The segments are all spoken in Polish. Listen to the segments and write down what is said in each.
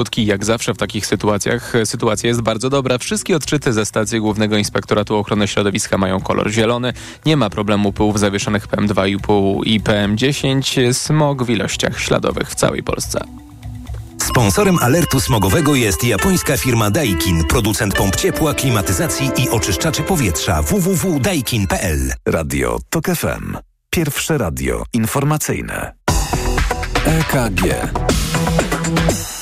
skutki. Jak zawsze w takich sytuacjach sytuacja jest bardzo dobra. Wszystkie odczyty ze stacji Głównego Inspektoratu Ochrony Środowiska mają kolor zielony. Nie ma problemu pyłów zawieszonych PM2,5 i PM10. Smog w ilościach śladowych w całej Polsce. Sponsorem alertu smogowego jest japońska firma Daikin, producent pomp ciepła, klimatyzacji i oczyszczaczy powietrza www.daikin.pl. Radio TOK FM. Pierwsze radio informacyjne. EKG.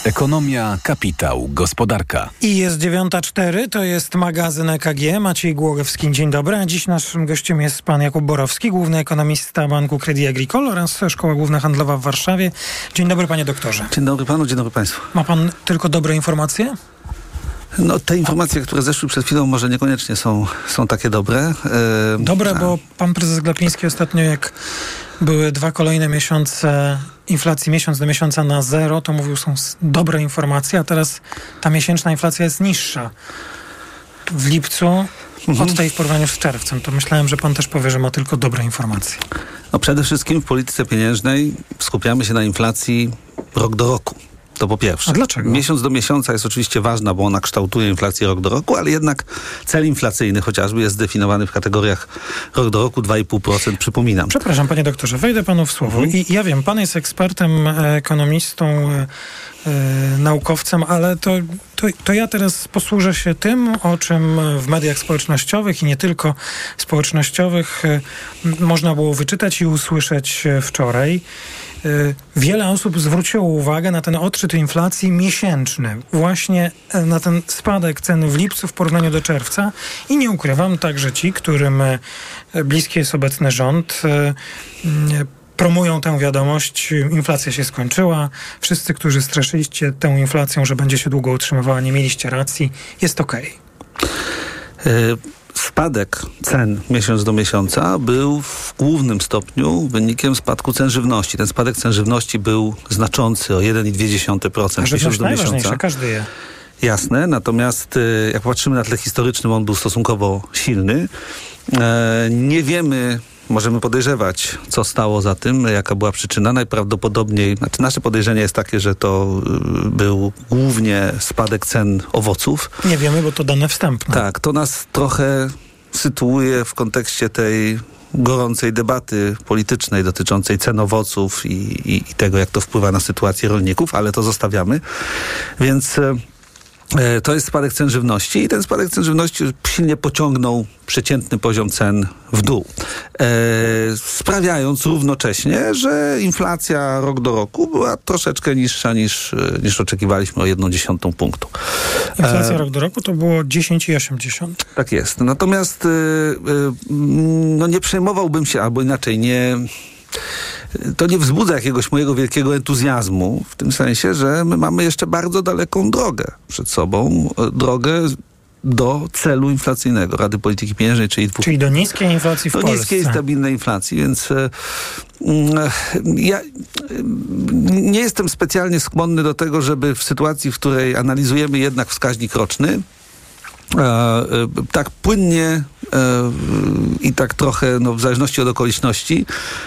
Ekonomia, kapitał, gospodarka. I jest 9.04, to jest magazyn EKG. Maciej Głogowski, dzień dobry. A dziś naszym gościem jest pan Jakub Borowski, główny ekonomista Banku Credit Agricole oraz Szkoła Główna Handlowa w Warszawie. Dzień dobry panie doktorze. Dzień dobry panu, dzień dobry państwu. Ma pan tylko dobre informacje? No, te informacje, które zeszły przed chwilą, może niekoniecznie są, są takie dobre. E, dobre, bo pan prezes Glapiński ostatnio, jak były dwa kolejne miesiące inflacji miesiąc do miesiąca na zero, to mówił, są dobre informacje, a teraz ta miesięczna inflacja jest niższa. W lipcu mhm. od tej w porównaniu z czerwcem. To myślałem, że pan też powie, że ma tylko dobre informacje. No przede wszystkim w polityce pieniężnej skupiamy się na inflacji rok do roku. To po pierwsze. A dlaczego? Miesiąc do miesiąca jest oczywiście ważna, bo ona kształtuje inflację rok do roku, ale jednak cel inflacyjny chociażby jest zdefiniowany w kategoriach rok do roku 2,5%, przypominam. Przepraszam, panie doktorze, wejdę panu w słowo. Mhm. I ja wiem, pan jest ekspertem, e, ekonomistą, e, e, naukowcem, ale to, to, to ja teraz posłużę się tym, o czym w mediach społecznościowych i nie tylko społecznościowych można było wyczytać i usłyszeć wczoraj. Y, wiele osób zwróciło uwagę na ten odczyt inflacji miesięczny, właśnie e, na ten spadek ceny w lipcu w porównaniu do czerwca i nie ukrywam, także ci, którym e, bliski jest obecny rząd, e, promują tę wiadomość, inflacja się skończyła, wszyscy, którzy straszyliście tą inflacją, że będzie się długo utrzymywała, nie mieliście racji, jest okej. Okay spadek cen miesiąc do miesiąca był w głównym stopniu wynikiem spadku cen żywności. Ten spadek cen żywności był znaczący o 1,2% miesiąc do miesiąca. każdy je. Jasne, natomiast y, jak patrzymy na tle historycznym, on był stosunkowo silny. E, nie wiemy Możemy podejrzewać, co stało za tym, jaka była przyczyna. Najprawdopodobniej, znaczy nasze podejrzenie jest takie, że to y, był głównie spadek cen owoców. Nie wiemy, bo to dane wstępne. Tak, to nas trochę sytuuje w kontekście tej gorącej debaty politycznej dotyczącej cen owoców i, i, i tego, jak to wpływa na sytuację rolników, ale to zostawiamy. Więc y, to jest spadek cen żywności i ten spadek cen żywności silnie pociągnął przeciętny poziom cen w dół, e, sprawiając równocześnie, że inflacja rok do roku była troszeczkę niższa niż, e, niż oczekiwaliśmy o jedną dziesiątą punktu. Inflacja e, rok do roku to było 10,8. Tak jest. Natomiast e, no nie przejmowałbym się, albo inaczej nie to nie wzbudza jakiegoś mojego wielkiego entuzjazmu, w tym sensie, że my mamy jeszcze bardzo daleką drogę przed sobą, drogę do celu inflacyjnego Rady Polityki Pieniężnej, czyli dwóch... Czyli do niskiej inflacji w do Polsce. Do niskiej, stabilnej inflacji, więc e, mm, ja nie jestem specjalnie skłonny do tego, żeby w sytuacji, w której analizujemy jednak wskaźnik roczny, E, e, tak płynnie e, i tak trochę, no, w zależności od okoliczności,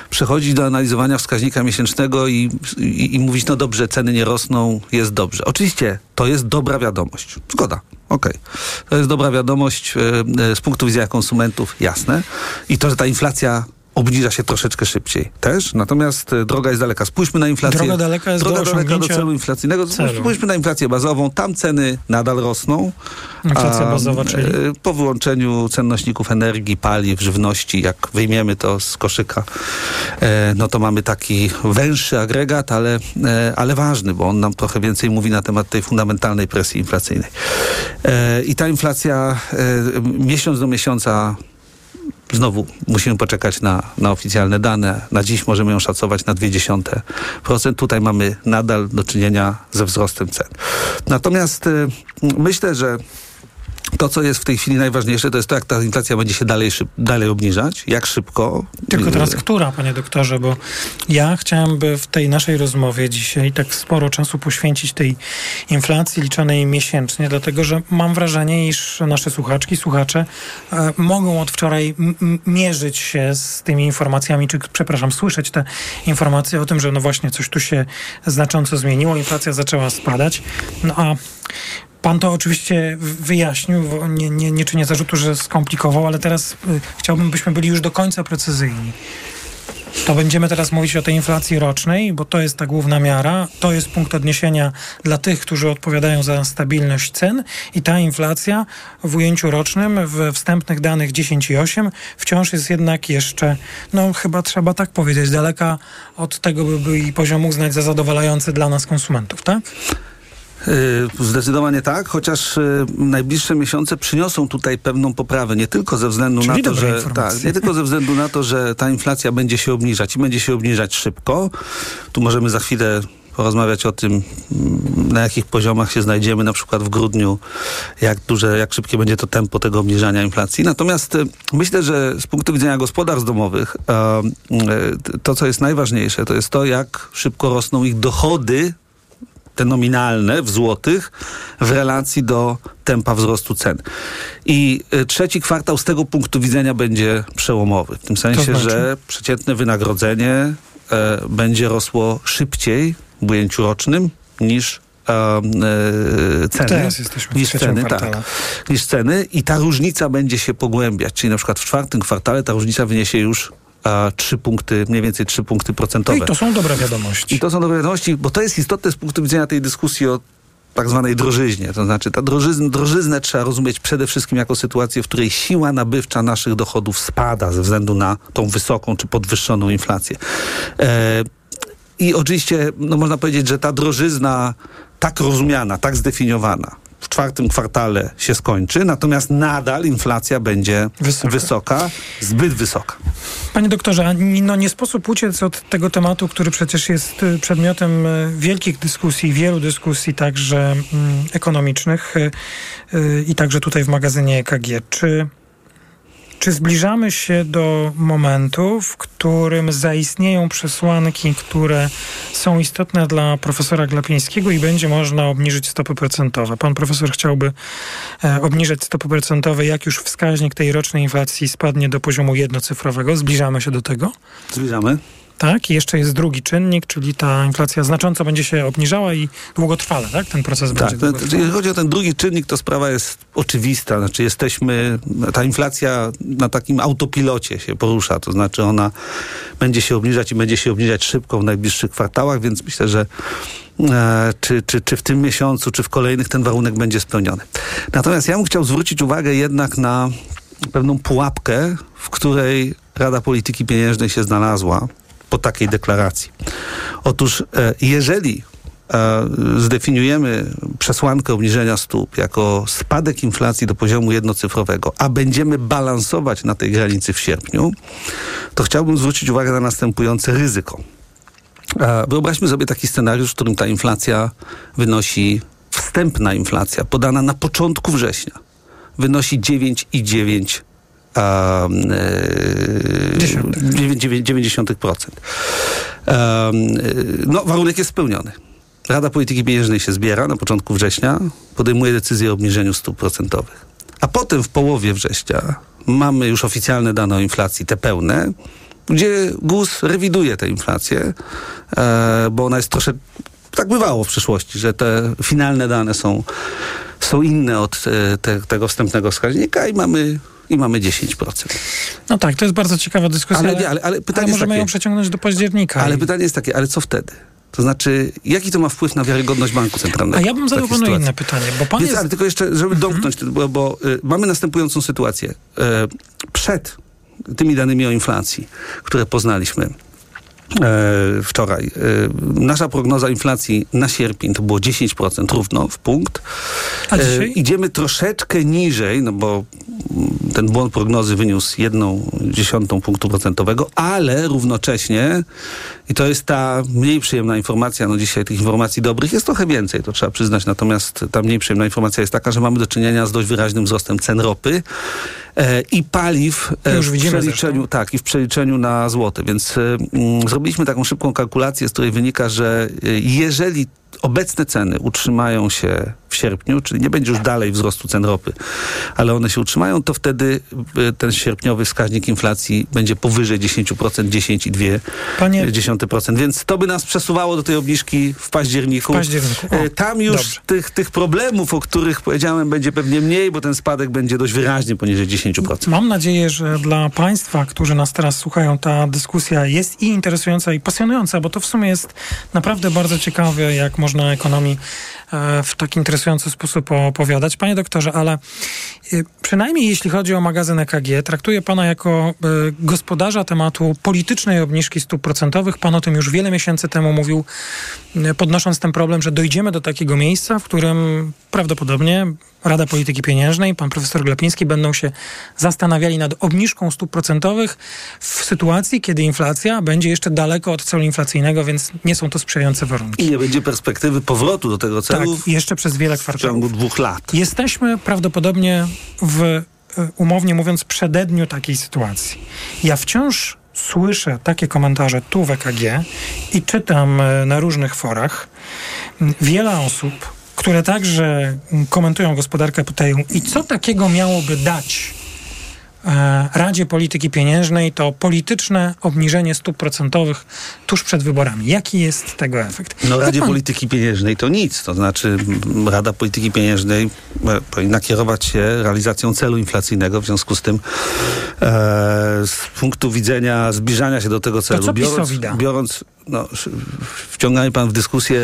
przechodzić do analizowania wskaźnika miesięcznego i, i, i mówić, no dobrze, ceny nie rosną, jest dobrze. Oczywiście to jest dobra wiadomość. Zgoda. Okej. Okay. To jest dobra wiadomość z punktu widzenia konsumentów, jasne. I to, że ta inflacja obniża się troszeczkę szybciej też, natomiast e, droga jest daleka. Spójrzmy na inflację. Droga daleka jest droga do daleka do celu inflacyjnego. Celu. Spójrzmy na inflację bazową. Tam ceny nadal rosną. Inflacja a, bazowa, czyli? E, po wyłączeniu cennośników energii, paliw, żywności, jak wyjmiemy to z koszyka, e, no to mamy taki węższy agregat, ale, ale ważny, bo on nam trochę więcej mówi na temat tej fundamentalnej presji inflacyjnej. I ta inflacja miesiąc do miesiąca Znowu musimy poczekać na, na oficjalne dane. Na dziś możemy ją szacować na 0,2%. Tutaj mamy nadal do czynienia ze wzrostem cen. Natomiast y, myślę, że To, co jest w tej chwili najważniejsze, to jest to, jak ta inflacja będzie się dalej, szyb, dalej obniżać, jak szybko. Tylko teraz która, panie doktorze, bo ja chciałem by w tej naszej rozmowie dzisiaj tak sporo czasu poświęcić tej inflacji liczonej miesięcznie, dlatego że mam wrażenie, iż nasze słuchaczki, słuchacze e, mogą od wczoraj mierzyć się z tymi informacjami, czy przepraszam, słyszeć te informacje o tym, że no właśnie coś tu się znacząco zmieniło, inflacja zaczęła spadać, no a Pan to oczywiście wyjaśnił, nie, nie, nie czynię zarzutu, że skomplikował, ale teraz y, chciałbym, byśmy byli już do końca precyzyjni. To będziemy teraz mówić o tej inflacji rocznej, bo to jest ta główna miara. To jest punkt odniesienia dla tych, którzy odpowiadają za stabilność cen. I ta inflacja w ujęciu rocznym, w wstępnych danych 10,8 wciąż jest jednak jeszcze, no chyba trzeba tak powiedzieć, daleka od tego, by, by poziom uznać za zadowalający dla nas konsumentów, tak? Y, zdecydowanie tak, chociaż y, najbliższe miesiące przyniosą tutaj pewną poprawę, nie tylko ze względu Czyli na to, że tak, nie tylko ze względu na to, że ta inflacja będzie się obniżać i będzie się obniżać szybko. Tu możemy za chwilę porozmawiać o tym, mm, na jakich poziomach się znajdziemy, na przykład w grudniu, jak duże, jak szybkie będzie to tempo tego obniżania inflacji. Natomiast y, myślę, że z punktu widzenia gospodarstw domowych, to co jest najważniejsze, to jest to, jak szybko rosną ich dochody te nominalne w złotych w relacji do tempa wzrostu cen. I y, trzeci kwartał z tego punktu widzenia będzie przełomowy. W tym sensie, znaczy? że przeciętne wynagrodzenie e, będzie rosło szybciej w ujęciu rocznym niż e, e, ceny. Teraz jesteśmy niż ceny, tak, niż ceny i ta różnica będzie się pogłębiać. Czyli na przykład w czwartym kwartale ta różnica wyniesie już a 3 punkty, mniej więcej 3 punkty procentowe. No i to są dobre wiadomości. I to są dobre wiadomości, bo to jest istotne z punktu widzenia tej dyskusji o tak zwanej drożyźnie. To znaczy, ta drożyzn, drożyznę trzeba rozumieć przede wszystkim jako sytuację, w której siła nabywcza naszych dochodów spada ze względu na tą wysoką czy podwyższoną inflację. E, I oczywiście, no można powiedzieć, że ta drożyzna tak rozumiana, tak zdefiniowana, w czwartym kwartale się skończy, natomiast nadal inflacja będzie wysoka, wysoka zbyt wysoka. Panie doktorze, no nie sposób uciec od tego tematu, który przecież jest y, przedmiotem y, wielkich dyskusji, wielu dyskusji także mm, ekonomicznych y, i także tutaj w magazynie EKG. Czy czy zbliżamy się do momentu, w którym zaistnieją przesłanki, które są istotne dla profesora Glapińskiego i będzie można obniżyć stopy procentowe? Pan profesor chciałby e, obniżyć stopy procentowe, jak już wskaźnik tej rocznej inflacji spadnie do poziomu jednocyfrowego. Zbliżamy się do tego? Zbliżamy. Tak, i jeszcze jest drugi czynnik, czyli ta inflacja znacząco będzie się obniżała i długotrwale, tak? Ten proces tak, będzie. Tak, jeżeli chodzi o ten drugi czynnik, to sprawa jest oczywista. Znaczy jesteśmy, ta inflacja na takim autopilocie się porusza, to znaczy ona będzie się obniżać i będzie się obniżać szybko w najbliższych kwartałach, więc myślę, że e, czy, czy, czy w tym miesiącu, czy w kolejnych ten warunek będzie spełniony. Natomiast ja bym chciał zwrócić uwagę jednak na pewną pułapkę, w której Rada Polityki Pieniężnej się znalazła po takiej deklaracji. Otóż e, jeżeli e, zdefiniujemy przesłankę obniżenia stóp jako spadek inflacji do poziomu jednocyfrowego, a będziemy balansować na tej granicy w sierpniu, to chciałbym zwrócić uwagę na następujące ryzyko. E, wyobraźmy sobie taki scenariusz, w którym ta inflacja wynosi, wstępna inflacja podana na początku września, wynosi 9,9 0,9%. No, warunek jest spełniony. Rada Polityki Pieniężnej się zbiera na początku września, podejmuje decyzję o obniżeniu stóp procentowych. A potem w połowie września mamy już oficjalne dane o inflacji, te pełne, gdzie GUS rewiduje tę inflację, e, bo ona jest troszkę, tak bywało w przeszłości, że te finalne dane są, są inne od e, te, tego wstępnego wskaźnika i mamy i mamy 10%. No tak, to jest bardzo ciekawa dyskusja, ale, ale, ale, ale pytanie ale możemy takie, ją przeciągnąć do października. Ale i... pytanie jest takie, ale co wtedy? To znaczy, jaki to ma wpływ na wiarygodność banku centralnego? A ja bym zadał panu inne pytanie, bo pan Więc, jest... Ale tylko jeszcze, żeby mhm. domknąć, bo, bo y, mamy następującą sytuację. Y, przed tymi danymi o inflacji, które poznaliśmy, wczoraj. E, nasza prognoza inflacji na sierpień to było 10% równo w punkt. A dzisiaj? E, idziemy troszeczkę niżej, no bo ten błąd prognozy wyniósł jedną dziesiątą punktu procentowego, ale równocześnie i to jest ta mniej przyjemna informacja, no dzisiaj tych informacji dobrych jest trochę więcej, to trzeba przyznać, natomiast ta mniej przyjemna informacja jest taka, że mamy do czynienia z dość wyraźnym wzrostem cen ropy e, i paliw e, już w przeliczeniu, zresztą. tak, i w przeliczeniu na złoty, więc e, mm, zrobiliśmy taką szybką kalkulację, z której wynika, że e, jeżeli obecne ceny utrzymają się w sierpniu, czyli nie będzie już dalej wzrostu cen ropy, ale one się utrzymają, to wtedy e, ten sierpniowy wskaźnik inflacji będzie powyżej 10%, 10,2%. Panie, 10%, więc to by nas przesuwało do tej obniżki w październiku. W październiku. O, E, Tam już dobrze. tych, tych problemów, o których powiedziałem, będzie pewnie mniej, bo ten spadek będzie dość wyraźnie poniżej 10%. Mam nadzieję, że dla Państwa, którzy nas teraz słuchają, ta dyskusja jest i interesująca, i pasjonująca, bo to w sumie jest naprawdę bardzo ciekawe, jak można ekonomii e, w taki interesujący sposób opowiadać. Panie doktorze, ale e, przynajmniej jeśli chodzi o magazyn EKG, traktuję Pana jako e, gospodarza tematu politycznej obniżki stóp procentowych. Pan o tym już wiele miesięcy temu mówił, e, podnosząc ten problem, że dojdziemy do takiego miejsca, w którym prawdopodobnie Rada Polityki Pieniężnej, pan profesor Glapiński będą się zastanawiali nad obniżką stóp procentowych w sytuacji, kiedy inflacja będzie jeszcze daleko od celu inflacyjnego, więc nie są to sprzyjające warunki. I nie będzie perspektywy powrotu do tego Tak, celu jeszcze przez wiele w kwartałów. ciągu dwóch lat. Jesteśmy prawdopodobnie w, e, umownie mówiąc, przededniu takiej sytuacji. Ja wciąż słyszę takie komentarze tu w EKG i czytam e, na różnych forach. Wiele osób, które także komentują gospodarkę, pytają, i co takiego miałoby dać Radzie Polityki Pieniężnej to polityczne obniżenie stóp procentowych tuż przed wyborami. Jaki jest tego efekt? No Radzie pan- Polityki Pieniężnej to nic. To znaczy m, Rada Polityki Pieniężnej e, powinna kierować się realizacją celu inflacyjnego. W związku z tym e, z punktu widzenia zbliżania się do tego celu, biorąc, biorąc no, wciąganie pan w dyskusję...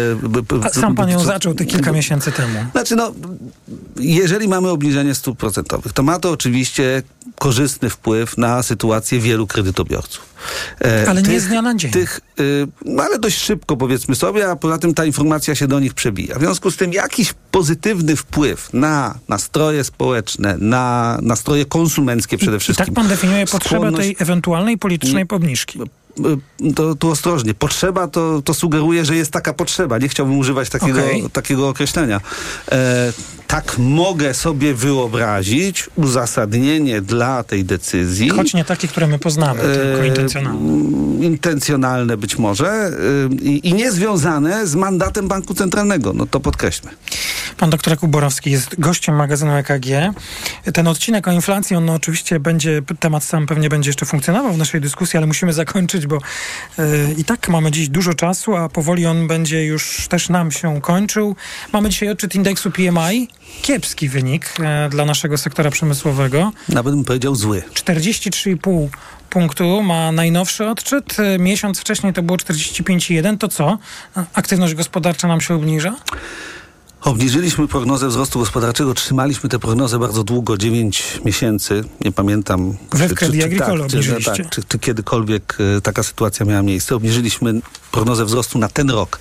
A sam pan ją zaczął te kilka miesięcy temu. Znaczy, no, jeżeli mamy obniżenie stóp procentowych, to ma to oczywiście korzystny wpływ na sytuację wielu kredytobiorców. E, Ale nie z dnia na dzień. Tych, y, no ale dość szybko powiedzmy sobie, a poza tym ta informacja się do nich przebija. W związku z tym jakiś pozytywny wpływ na nastroje społeczne, na nastroje konsumenckie przede I wszystkim. tak pan definiuje potrzebę tej ewentualnej politycznej obniżki. Y, to, tu ostrożnie. Potrzeba to, to sugeruje, że jest taka potrzeba. Nie chciałbym używać takiego, Okej. takiego określenia. E, tak mogę sobie wyobrazić uzasadnienie dla tej decyzji. Choć nie takie, które my poznamy, tylko e, intencjonalne. mm, intencjonalne być może y, i, i niezwiązane z mandatem Banku Centralnego. No to podkreślmy. Pan doktor Jakub Borowski jest gościem magazynu EKG. Ten odcinek o inflacji, on oczywiście będzie, temat sam pewnie będzie jeszcze funkcjonował w naszej dyskusji, ale musimy zakończyć, bo e, i tak mamy dziś dużo czasu, a powoli on będzie już też nam się kończył. Mamy dzisiaj odczyt indeksu PMI. Kiepski wynik e, dla naszego sektora przemysłowego. Nawet bym powiedział zły. 43,5 punktu ma najnowszy odczyt. E, Miesiąc wcześniej to było 45,1. To co? Aktywność gospodarcza nam się obniża? Obniżyliśmy prognozę wzrostu gospodarczego, trzymaliśmy tę prognozę bardzo długo, 9 miesięcy. Nie pamiętam. Wy w Credit Agricole tak, czy, tak, czy, czy kiedykolwiek e, taka sytuacja miała miejsce. Obniżyliśmy prognozę wzrostu na ten rok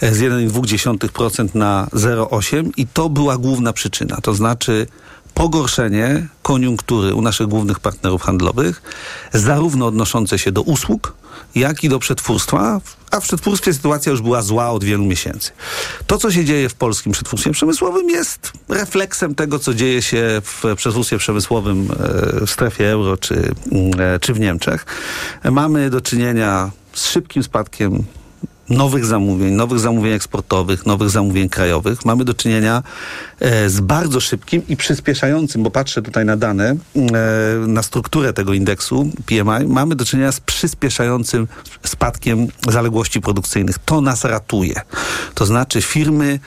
e, z 1,2% na 0,8% i to była główna przyczyna. To znaczy pogorszenie koniunktury u naszych głównych partnerów handlowych, zarówno odnoszące się do usług, jak i do przetwórstwa, a w przetwórstwie sytuacja już była zła od wielu miesięcy. To, co się dzieje w polskim przetwórstwie przemysłowym jest refleksem tego, co dzieje się w przetwórstwie przemysłowym e, w strefie euro czy, mm, e, czy w Niemczech. Mamy do czynienia z szybkim spadkiem nowych zamówień, nowych zamówień eksportowych, nowych zamówień krajowych. Mamy do czynienia e, z bardzo szybkim i przyspieszającym, bo patrzę tutaj na dane, e, na strukturę tego indeksu PMI, mamy do czynienia z przyspieszającym spadkiem zaległości produkcyjnych. To nas ratuje. To znaczy firmy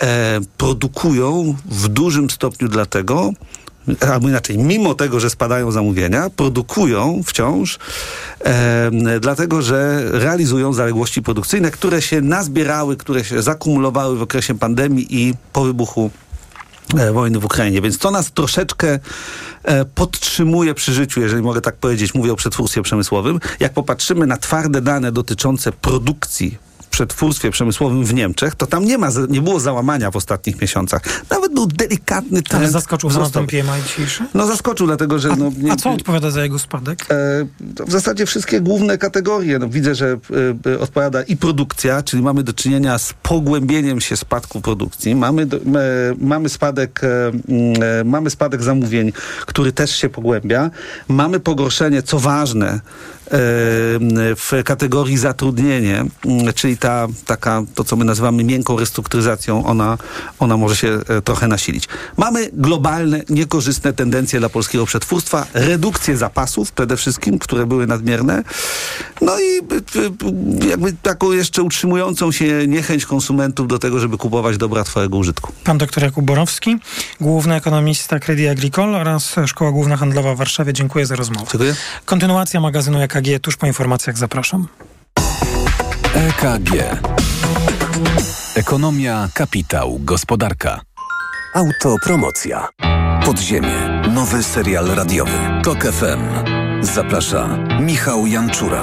e, produkują w dużym stopniu dlatego, albo inaczej, mimo tego, że spadają zamówienia, produkują wciąż, e, dlatego że realizują zaległości produkcyjne, które się nazbierały, które się zakumulowały w okresie pandemii i po wybuchu e, wojny w Ukrainie. Więc to nas troszeczkę e, podtrzymuje przy życiu, jeżeli mogę tak powiedzieć. Mówię o przetwórstwie przemysłowym. Jak popatrzymy na twarde dane dotyczące produkcji przetwórstwie przemysłowym w Niemczech, to tam nie, ma, nie było załamania w ostatnich miesiącach. Nawet był delikatny trend. Ale zaskoczył wzrostem PMI dzisiejszy? No zaskoczył, dlatego że... A, no, nie, a co odpowiada za jego spadek? E, w zasadzie wszystkie główne kategorie. No, widzę, że e, e, odpowiada i produkcja, czyli mamy do czynienia z pogłębieniem się spadku produkcji. Mamy, do, e, mamy, spadek, e, e, mamy spadek zamówień, który też się pogłębia. Mamy pogorszenie, co ważne, w kategorii zatrudnienie, czyli ta taka, to co my nazywamy miękką restrukturyzacją, ona, ona może się e, trochę nasilić. Mamy globalne, niekorzystne tendencje dla polskiego przetwórstwa, redukcję zapasów przede wszystkim, które były nadmierne, no i jakby taką jeszcze utrzymującą się niechęć konsumentów do tego, żeby kupować dobra twojego użytku. Pan doktor Jakub Borowski, główny ekonomista Credit Agricole oraz Szkoła Główna Handlowa w Warszawie. Dziękuję za rozmowę. Dziękuję. Kontynuacja magazynu EKG tuż po informacjach. Zapraszam. EKG. Ekonomia, kapitał, gospodarka. Autopromocja. Podziemie. Nowy serial radiowy. TOK FM. Zaprasza Michał Janczura.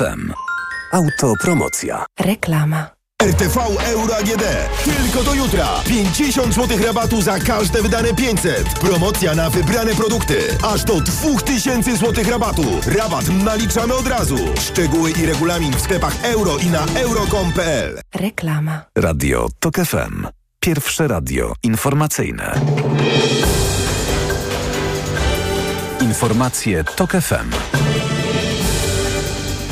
FM. Autopromocja. Reklama. RTV Euro AGD. Tylko do jutra. 50 zł rabatu za każde wydane 500. Promocja na wybrane produkty. Aż do 2000 zł rabatu. Rabat naliczamy od razu. Szczegóły i regulamin w sklepach euro i na euro.com.pl. Reklama. Radio TOK FM. Pierwsze radio informacyjne. Informacje TOK FM.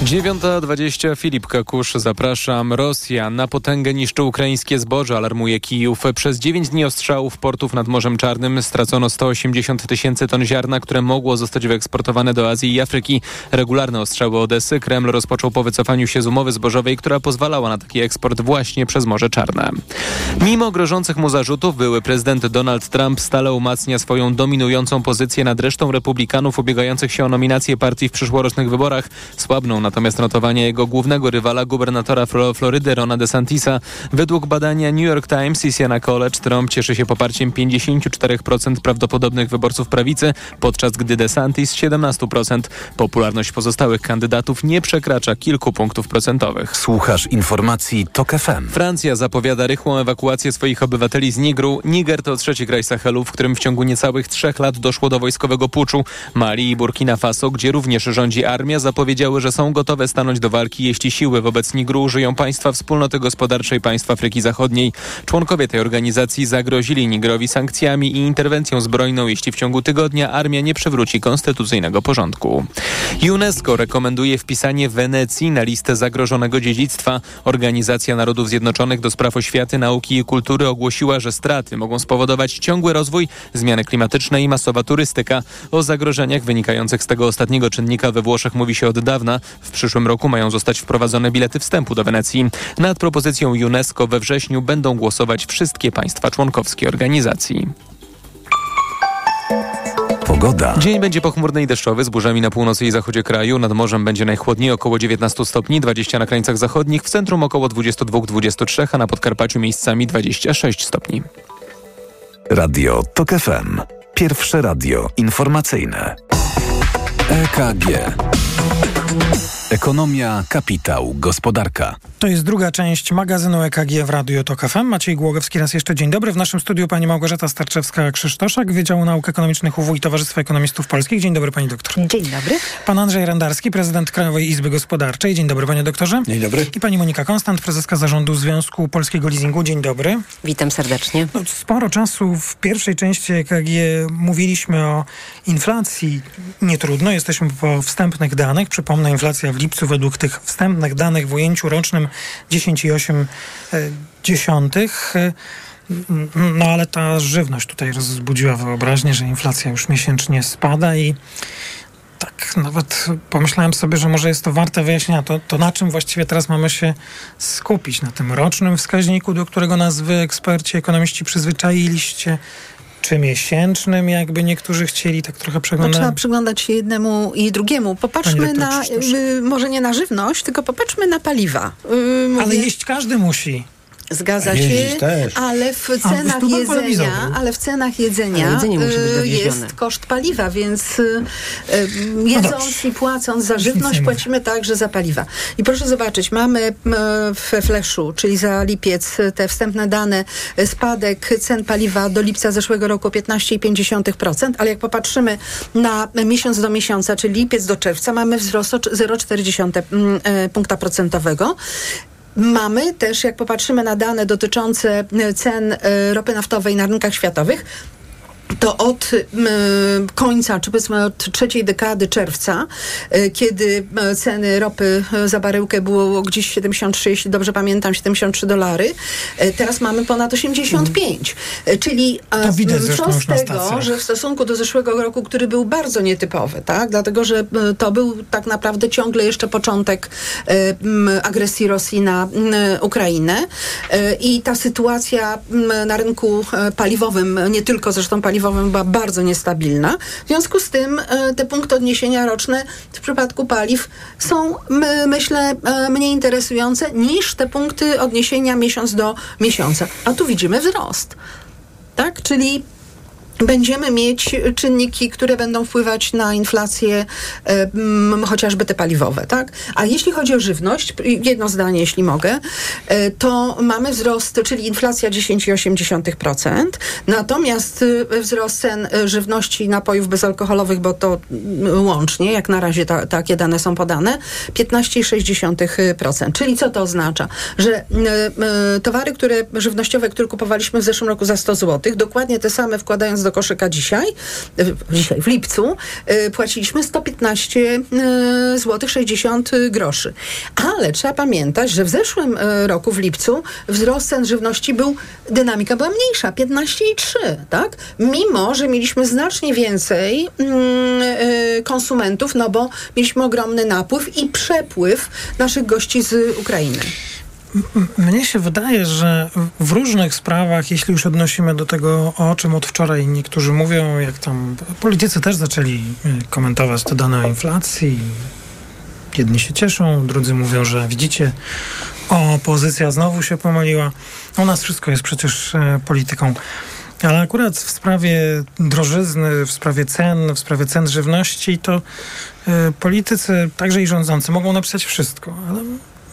9.20 Filip Kakusz, zapraszam. Rosja na potęgę niszczy ukraińskie zboże, alarmuje Kijów. Przez 9 dni ostrzałów portów nad Morzem Czarnym stracono 180 tysięcy ton ziarna, które mogło zostać wyeksportowane do Azji i Afryki. Regularne ostrzały Odesy Kreml rozpoczął po wycofaniu się z umowy zbożowej, która pozwalała na taki eksport właśnie przez Morze Czarne. Mimo grożących mu zarzutów, były prezydent Donald Trump stale umacnia swoją dominującą pozycję nad resztą republikanów ubiegających się o nominację partii w przyszłorocznych wyborach. Słabną natomiast notowania jego głównego rywala, gubernatora Florydy Rona DeSantisa. Według badania New York Times i Siena College Trump cieszy się poparciem 54% prawdopodobnych wyborców prawicy, podczas gdy DeSantis 17%. Popularność pozostałych kandydatów nie przekracza kilku punktów procentowych. Słuchasz informacji TOK FM. Francja zapowiada rychłą ewakuację swoich obywateli z Nigru. Niger to trzeci kraj Sahelu, w którym w ciągu niecałych trzech lat doszło do wojskowego puczu. Mali i Burkina Faso, gdzie również rządzi armia, zapowiedziały, że są gotowe stanąć do walki, jeśli siły wobec Nigru użyją państwa wspólnoty gospodarczej państw Afryki Zachodniej. Członkowie tej organizacji zagrozili Nigrowi sankcjami i interwencją zbrojną, jeśli w ciągu tygodnia armia nie przywróci konstytucyjnego porządku. UNESCO rekomenduje wpisanie Wenecji na listę zagrożonego dziedzictwa. Organizacja Narodów Zjednoczonych do spraw oświaty, nauki i kultury ogłosiła, że straty mogą spowodować ciągły rozwój, zmiany klimatyczne i masowa turystyka. O zagrożeniach wynikających z tego ostatniego czynnika we Włoszech mówi się od dawna. W przyszłym roku mają zostać wprowadzone bilety wstępu do Wenecji. Nad propozycją UNESCO we wrześniu będą głosować wszystkie państwa członkowskie organizacji. Pogoda. Dzień będzie pochmurny i deszczowy z burzami na północy i zachodzie kraju. Nad morzem będzie najchłodniej około 19 stopni, 20 na krańcach zachodnich, w centrum około 22-23, a na Podkarpaciu miejscami 26 stopni. Radio TOK FM. Pierwsze radio informacyjne. EKG. Ekonomia, kapitał, gospodarka. To jest druga część magazynu EKG w Radiu TOK FM. Maciej Głogowski raz jeszcze dzień dobry. W naszym studiu pani Małgorzata Starczewska-Krzysztoszak, Wydziału Nauk Ekonomicznych UW i Towarzystwa Ekonomistów Polskich. Dzień dobry pani doktor. Dzień dobry. Pan Andrzej Randarski, prezydent Krajowej Izby Gospodarczej. Dzień dobry panie doktorze. Dzień dobry. I pani Monika Konstant, prezeska zarządu Związku Polskiego Leasingu. Dzień dobry. Witam serdecznie. No, sporo czasu w pierwszej części EKG mówiliśmy o inflacji. Nie trudno, jesteśmy po wstępnych danych. Przypomnę, inflacja w lipcu według tych wstępnych danych w ujęciu rocznym 10,8. No ale ta żywność tutaj rozbudziła wyobraźnię, że inflacja już miesięcznie spada i tak nawet pomyślałem sobie, że może jest to warte wyjaśnienia. To, to na czym właściwie teraz mamy się skupić? Na tym rocznym wskaźniku, do którego nas wy, eksperci, ekonomiści przyzwyczailiście? Czy miesięcznym, jakby niektórzy chcieli tak trochę przeglądać? No, trzeba przyglądać się jednemu i drugiemu. Popatrzmy na, y, może nie na żywność, tylko popatrzmy na paliwa. Y, Ale jeść każdy musi. Zgadza się, ale w cenach jedzenia, ale w cenach jedzenia y, jest koszt paliwa, więc y, y, no jedząc no i płacąc za żywność płacimy także za paliwa. I proszę zobaczyć, mamy w fleszu, czyli za lipiec te wstępne dane, spadek cen paliwa do lipca zeszłego roku 15,5%, ale jak popatrzymy na miesiąc do miesiąca, czyli lipiec do czerwca, mamy wzrost o 0,4 mm, punkta procentowego. Mamy też, jak popatrzymy na dane dotyczące cen e, ropy naftowej na rynkach światowych, to od y, końca, czy powiedzmy od trzeciej dekady czerwca, y, kiedy y, ceny ropy za baryłkę było gdzieś 73, jeśli dobrze pamiętam, 73 dolary, teraz mamy ponad 85. Czyli to widać co z tego, że w stosunku do zeszłego roku, który był bardzo nietypowy, tak? dlatego, że to był tak naprawdę ciągle jeszcze początek agresji Rosji na Ukrainę i ta sytuacja na rynku paliwowym, nie tylko zresztą paliwowym, paliwowym była bardzo niestabilna. W związku z tym e, te punkty odniesienia roczne w przypadku paliw są, myślę, e, mniej interesujące niż te punkty odniesienia miesiąc do miesiąca. A tu widzimy wzrost. Tak? Czyli będziemy mieć czynniki, które będą wpływać na inflację, e, chociażby te paliwowe, tak? A jeśli chodzi o żywność, jedno zdanie, jeśli mogę, e, to mamy wzrost, czyli inflacja 10,8%, natomiast e, wzrost cen żywności i napojów bezalkoholowych, bo to łącznie, jak na razie ta, takie dane są podane, 15,6%. Czyli co to oznacza? Że towary, które żywnościowe, które kupowaliśmy w zeszłym roku za 100 zł, dokładnie te same wkładając do do koszyka dzisiaj, dzisiaj w lipcu, e, płaciliśmy 115 zł 60 groszy. Ale trzeba pamiętać, że w zeszłym e, roku, w lipcu, wzrost cen żywności był, dynamika była mniejsza, 15,3, tak? Mimo, że mieliśmy znacznie więcej mm, e, konsumentów, no bo mieliśmy ogromny napływ i przepływ naszych gości z Ukrainy. Mnie się wydaje, że w różnych sprawach, jeśli już odnosimy do tego, o czym od wczoraj niektórzy mówią, jak tam politycy też zaczęli y, komentować te dane o inflacji. Jedni się cieszą, drudzy mówią, że widzicie, opozycja znowu się pomyliła. U nas wszystko jest przecież y, polityką. Ale akurat w sprawie drożyzny, w sprawie cen, w sprawie cen żywności, to y, politycy, także i rządzący, mogą napisać wszystko, ale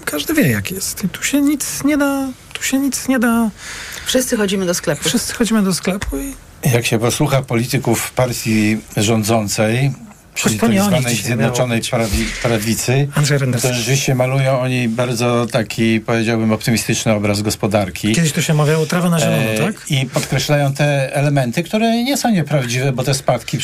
każdy wie jak jest. I tu się nic nie da, tu się nic nie da. Wszyscy chodzimy do sklepu. Wszyscy chodzimy do sklepu i... Jak się posłucha polityków partii rządzącej, czyli tak zwanej Zjednoczonej prawi, Prawicy, to rzeczywiście malują oni bardzo taki, powiedziałbym, optymistyczny obraz gospodarki. Kiedyś to się mawiało trawa na zielono, e, tak? I podkreślają te elementy, które nie są nieprawdziwe, bo te spadki